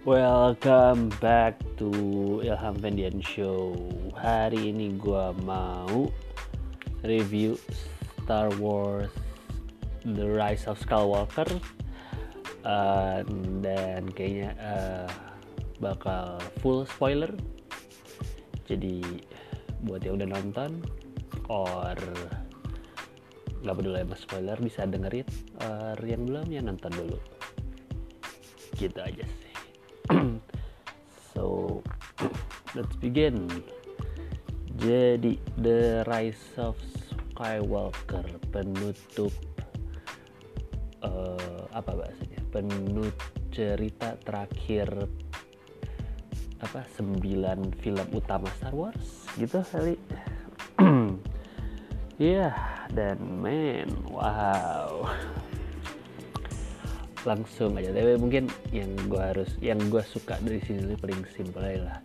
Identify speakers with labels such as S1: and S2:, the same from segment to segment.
S1: Welcome back to Ilham Vendian Show. Hari ini gua mau review Star Wars The Rise of Skywalker uh, dan kayaknya uh, bakal full spoiler. Jadi buat yang udah nonton or nggak peduli sama spoiler bisa dengerin or yang belum ya nonton dulu gitu aja sih let's begin jadi The Rise of Skywalker penutup uh, apa bahasanya penutup cerita terakhir apa sembilan film utama Star Wars gitu kali Iya, yeah, dan men, wow. Langsung aja, tapi mungkin yang gue harus, yang gue suka dari sini paling simpel lah.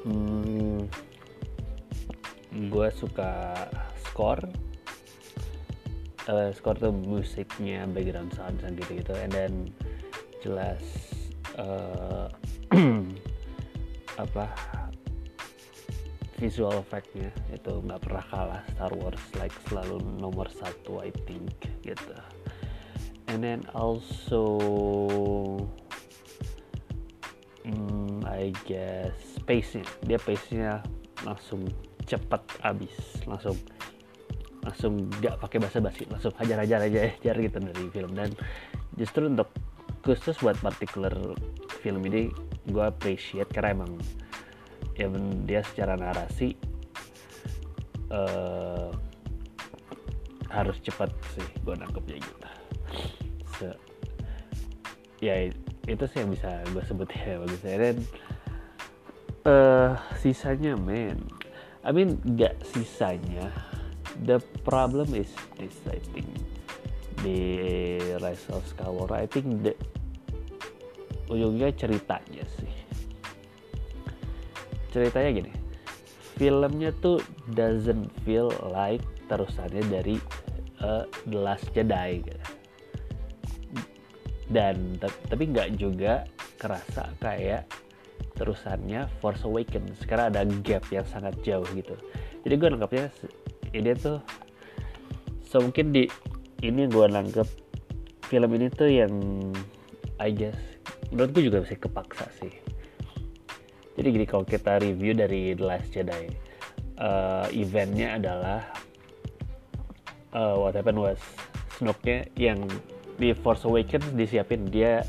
S1: Hmm, gue suka score, uh, score tuh musiknya, background sound dan gitu-gitu, and then jelas uh, apa visual effectnya itu nggak pernah kalah. Star Wars like selalu nomor satu I think gitu. And then also hmm, I guess pace-nya. Dia pace-nya langsung cepet abis langsung langsung nggak pakai bahasa basi langsung hajar-hajar aja hajar gitu dari film. Dan justru untuk khusus buat particular film ini gue appreciate karena emang ya dia secara narasi uh, harus cepat sih gue nangkepnya gitu. So, ya itu sih yang bisa gue sebut ya bagi saya. Dan uh, sisanya men. I mean gak sisanya. The problem is this I think di Rise of Skywalker I think the ujungnya ceritanya sih. Ceritanya gini filmnya tuh doesn't feel like terusannya dari uh, The Last Jedi gitu. dan tapi nggak juga kerasa kayak terusannya Force Awakens. Karena ada gap yang sangat jauh gitu. Jadi gue nangkapnya ini tuh so mungkin di ini gue nangkep film ini tuh yang I guess menurut gue juga masih kepaksa sih. Jadi gini kalau kita review dari The Last Jedi uh, eventnya adalah uh, what happened was Snoke-nya yang di Force Awakens disiapin dia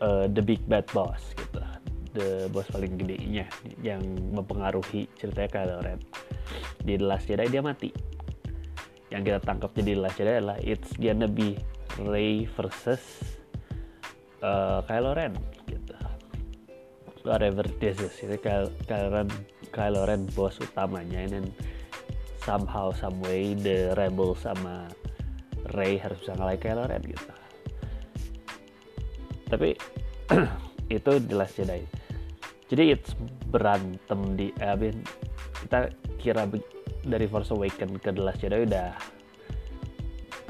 S1: uh, the big bad boss gitu the boss paling gedenya yang mempengaruhi ceritanya Kylo Ren di The Last Jedi dia mati. Yang kita tangkap jadi The Last Jedi adalah it's gonna be Rey versus uh, Kylo Ren gitu. Whatever this is ini Kylo Ren Kylo Ren bos utamanya dan somehow some way the rebel sama Rey harus bisa ngalahin Kylo Ren gitu. Tapi itu jelas Jedi jadi it's berantem di eh, I kita kira dari Force Awaken ke The Last Jedi udah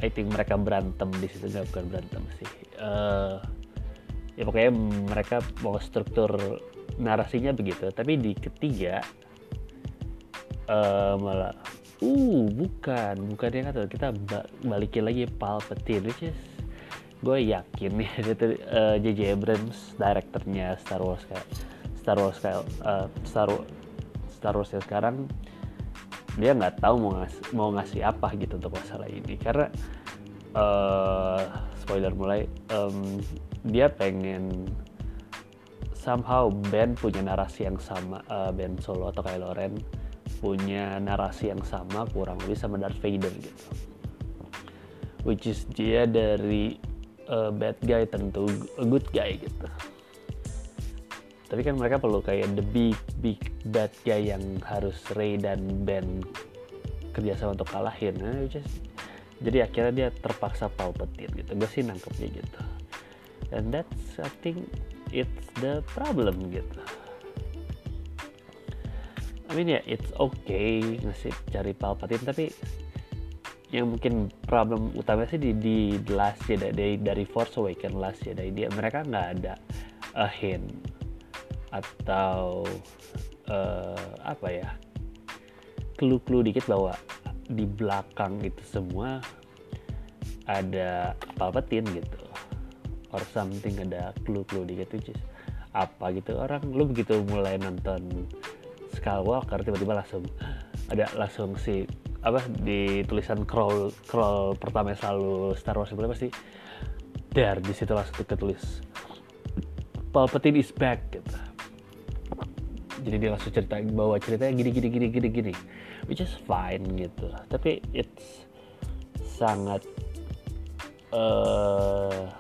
S1: I think mereka berantem di situ nggak bukan berantem sih. Uh, ya pokoknya mereka mau struktur narasinya begitu. Tapi di ketiga uh, malah uh bukan bukan yang kata kita balikin lagi Palpatine which is gue yakin nih itu uh, JJ Abrams direkturnya Star Wars kayak Star Wars uh, Star Star Wars yang sekarang dia nggak tahu mau ngasih, mau ngasih apa gitu untuk masalah ini. Karena uh, spoiler mulai um, dia pengen somehow Ben punya narasi yang sama uh, Ben Solo atau Kylo Ren punya narasi yang sama kurang lebih sama Darth Vader gitu. Which is dia dari uh, bad guy tentu good guy gitu tapi kan mereka perlu kayak the big big bad guy yang harus Rey dan Ben kerjasama untuk kalahin. Nah, is, jadi akhirnya dia terpaksa Palpatine gitu. Gue sih nangkepnya gitu. And that's I think it's the problem gitu. I mean ya yeah, it's okay ngasih cari Palpatine tapi yang mungkin problem utama sih di, di Last Jedi dari, dari Force Awakens Last Jedi dia mereka nggak ada a hint atau uh, apa ya clue-clue dikit bahwa di belakang itu semua ada Palpatine gitu. Or something ada clue-clue dikit which is apa gitu. Orang lu begitu mulai nonton Skywalker tiba-tiba langsung ada langsung si apa di tulisan crawl crawl pertama selalu Star Wars itu pasti there di situ langsung ketulis Palpatine is back gitu jadi dia langsung cerita bawa ceritanya gini gini gini gini gini which is fine gitu tapi it's sangat uh,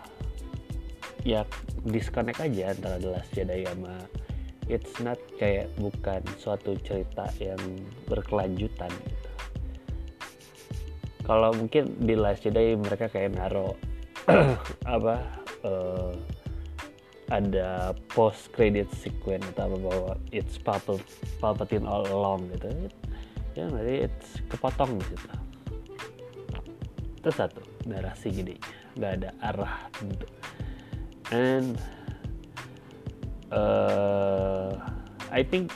S1: ya disconnect aja antara The Last Jedi sama it's not kayak bukan suatu cerita yang berkelanjutan gitu. Kalau mungkin di Last Jedi mereka kayak naro apa uh, ada post credit sequence atau bahwa it's Palp Palpatine all along gitu. Ya berarti it's kepotong di situ. Itu satu narasi gini nggak ada arah bentuk and uh, I think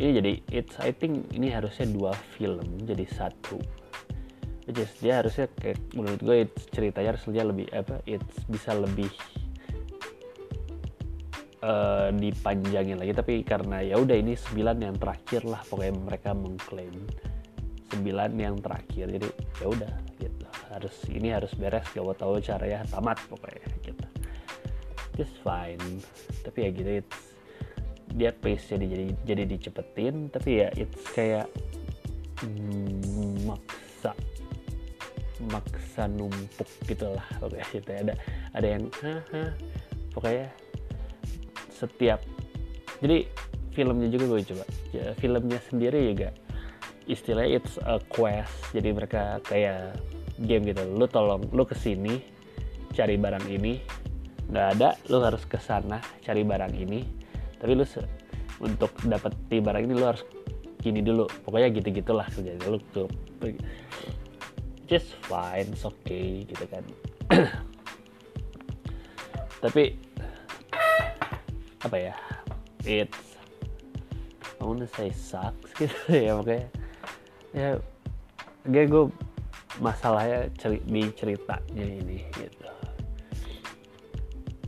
S1: ini jadi it's I think ini harusnya dua film jadi satu. Which dia harusnya kayak menurut gue it's, ceritanya harusnya lebih apa it's bisa lebih uh, dipanjangin lagi tapi karena ya udah ini sembilan yang terakhir lah pokoknya mereka mengklaim sembilan yang terakhir jadi ya udah gitu. Harus ini harus beres gak mau tahu caranya tamat pokoknya gitu. Just fine. Tapi ya gitu it's dia pace jadi jadi jadi dicepetin tapi ya it's kayak mm, maksa maksa numpuk gitulah pokoknya gitu. Ada ada yang haha pokoknya setiap jadi filmnya juga gue coba. Ya, filmnya sendiri juga istilahnya it's a quest. Jadi mereka kayak game gitu. Lu tolong lu ke sini cari barang ini. Nggak ada lu harus ke sana cari barang ini. Tapi lu untuk dapat barang ini lu harus gini dulu. Pokoknya gitu gitulah kerjanya. Lu tuh just fine it's okay gitu kan. Tapi apa ya it's I wanna say sucks gitu ya makanya ya gue gue masalahnya ceri di ceritanya ini gitu.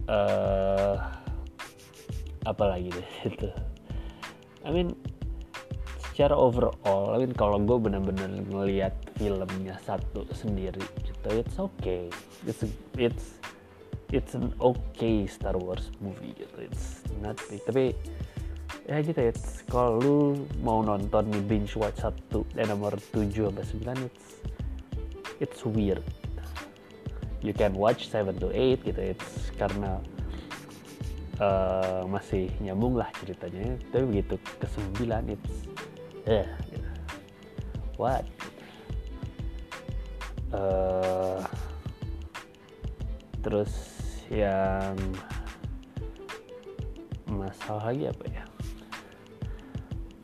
S1: Uh, apalagi deh itu? I mean secara overall I mean kalau gue bener-bener ngelihat filmnya satu sendiri gitu it's okay. It's it's it's an okay Star Wars movie. It's not big tapi ya gitu ya kalau lu mau nonton nih binge watch satu dan nomor 7 sampai 9 it's it's weird. You can watch 7 to 8 gitu it's karena uh, masih nyambung lah ceritanya. Tapi begitu ke 9 it's eh gitu. what? Uh, terus yang masalah lagi apa ya?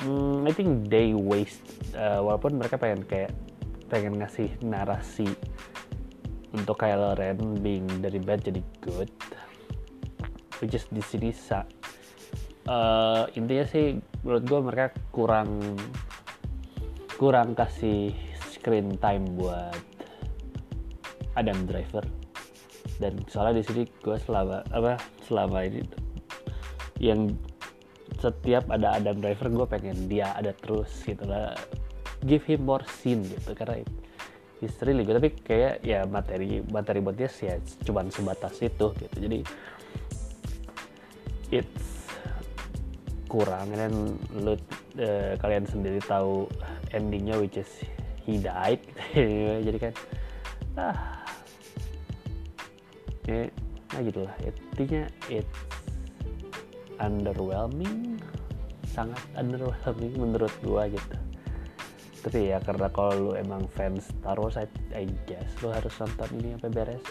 S1: Hmm, I think they waste uh, walaupun mereka pengen kayak pengen ngasih narasi untuk Kylo Ren being dari bad jadi good which is di sini sa. Uh, intinya sih menurut gue mereka kurang kurang kasih screen time buat Adam Driver dan soalnya di sini gue selama apa selama ini yang setiap ada Adam Driver gue pengen dia ada terus gitu lah. Give him more scene gitu karena he's really tapi kayak ya materi materi buat dia sih ya cuman sebatas itu gitu. Jadi it's kurang. Dan lu uh, kalian sendiri tahu endingnya which is he died. Jadi kan ah ya nah gitulah. Intinya it's underwhelming sangat underwhelming menurut gua gitu. Tapi ya karena kalau lu emang fans Star Wars I, I guess lu harus nonton ini sampai beres.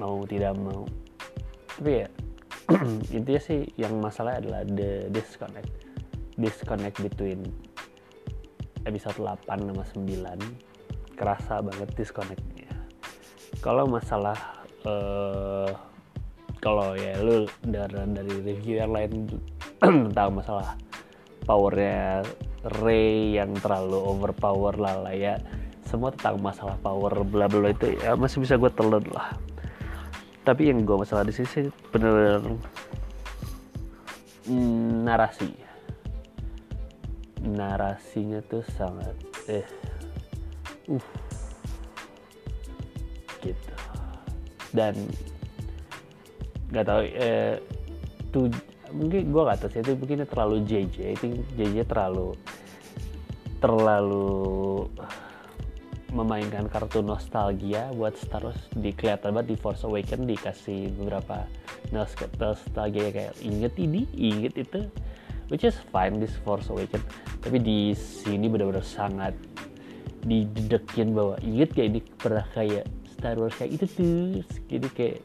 S1: Mau tidak mau. Tapi ya intinya sih yang masalah adalah the disconnect disconnect between episode 8 sama 9 kerasa banget disconnect kalau masalah uh, kalau ya lu dari, dari review yang lain tentang masalah powernya Ray yang terlalu overpower lah lah ya. Semua tentang masalah power bla bla itu ya masih bisa gue telan lah. Tapi yang gue masalah di sini bener-bener mm, narasi. Narasinya tuh sangat eh uh gitu. Dan nggak tahu eh, tuh mungkin gue gak tahu sih itu mungkin terlalu JJ itu JJ terlalu terlalu memainkan kartu nostalgia buat Star Wars. Di kelihatan banget di Force Awakens dikasih beberapa nostalgia kayak inget ini inget itu. Which is fine this Force Awakens. Tapi di sini benar-benar sangat didedekin bahwa inget kayak ini pernah kayak Star Wars kayak itu tuh. Jadi kayak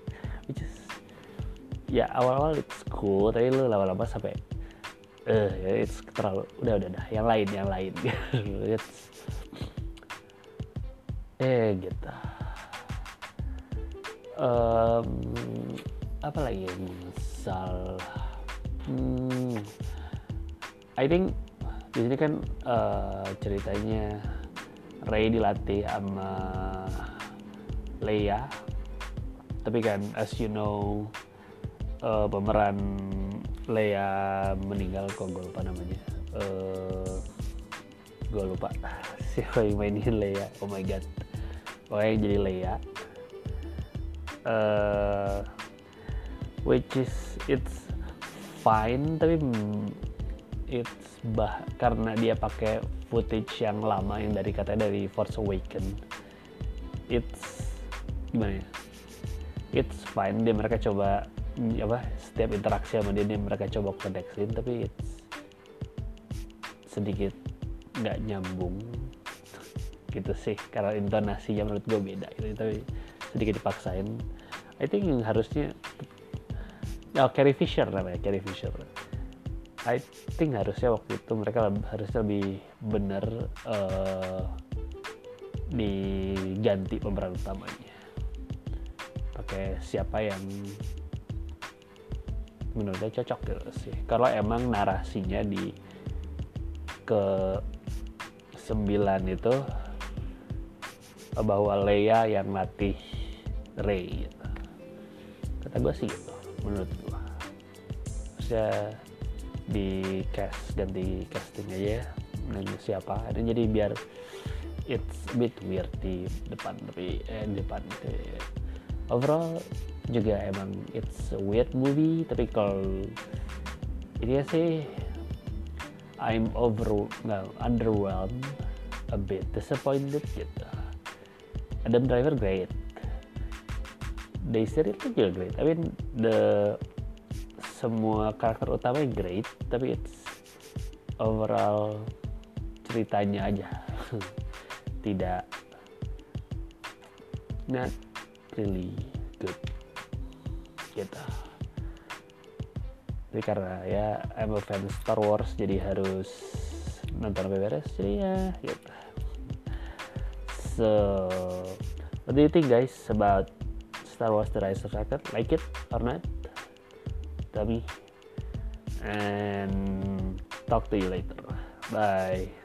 S1: which is ya awal-awal it's cool tapi lu lama-lama sampai eh uh, it's terlalu udah udah dah yang lain yang lain. It's eh gitu. Um, apa lagi yang misal hmm, I think di sini kan uh, ceritanya Ray dilatih sama Leia. Tapi kan as you know uh, pemeran Leia meninggal kok gue lupa namanya. Uh, gue lupa siapa yang mainin Leia. Oh my god. Pokoknya jadi Leia. Uh, which is it's fine tapi it's bah karena dia pakai footage yang lama yang dari katanya dari Force Awaken it's gimana ya it's fine. Dia mereka coba apa setiap interaksi sama dia, dia mereka coba koneksiin tapi it's sedikit nggak nyambung. Gitu sih karena intonasinya menurut gue beda gitu tapi sedikit dipaksain. I think yang harusnya oh Carrie Fisher namanya Carrie Fisher. I think harusnya waktu itu mereka harusnya lebih benar uh, diganti pemeran utamanya pakai siapa yang menurutnya cocok gitu sih kalau emang narasinya di ke sembilan itu bahwa Leia yang latih Rey gitu. kata gue sih gitu menurut gue harusnya di cast ganti casting aja ya dan siapa dan jadi biar it's a bit weird di depan tapi eh, depan itu. Overall juga emang it's a weird movie tapi kalau ini sih I'm over no, underwhelmed a bit disappointed gitu. Adam Driver great. Daisy itu juga great. I mean the semua karakter utama great tapi it's overall ceritanya aja. Tidak not really good. Gitu. Jadi karena ya I'm a fan Star Wars jadi harus nonton sampai beres jadi ya gitu. So what do you think guys about Star Wars The Rise of Skywalker? Like it or not? Tell me. And talk to you later. Bye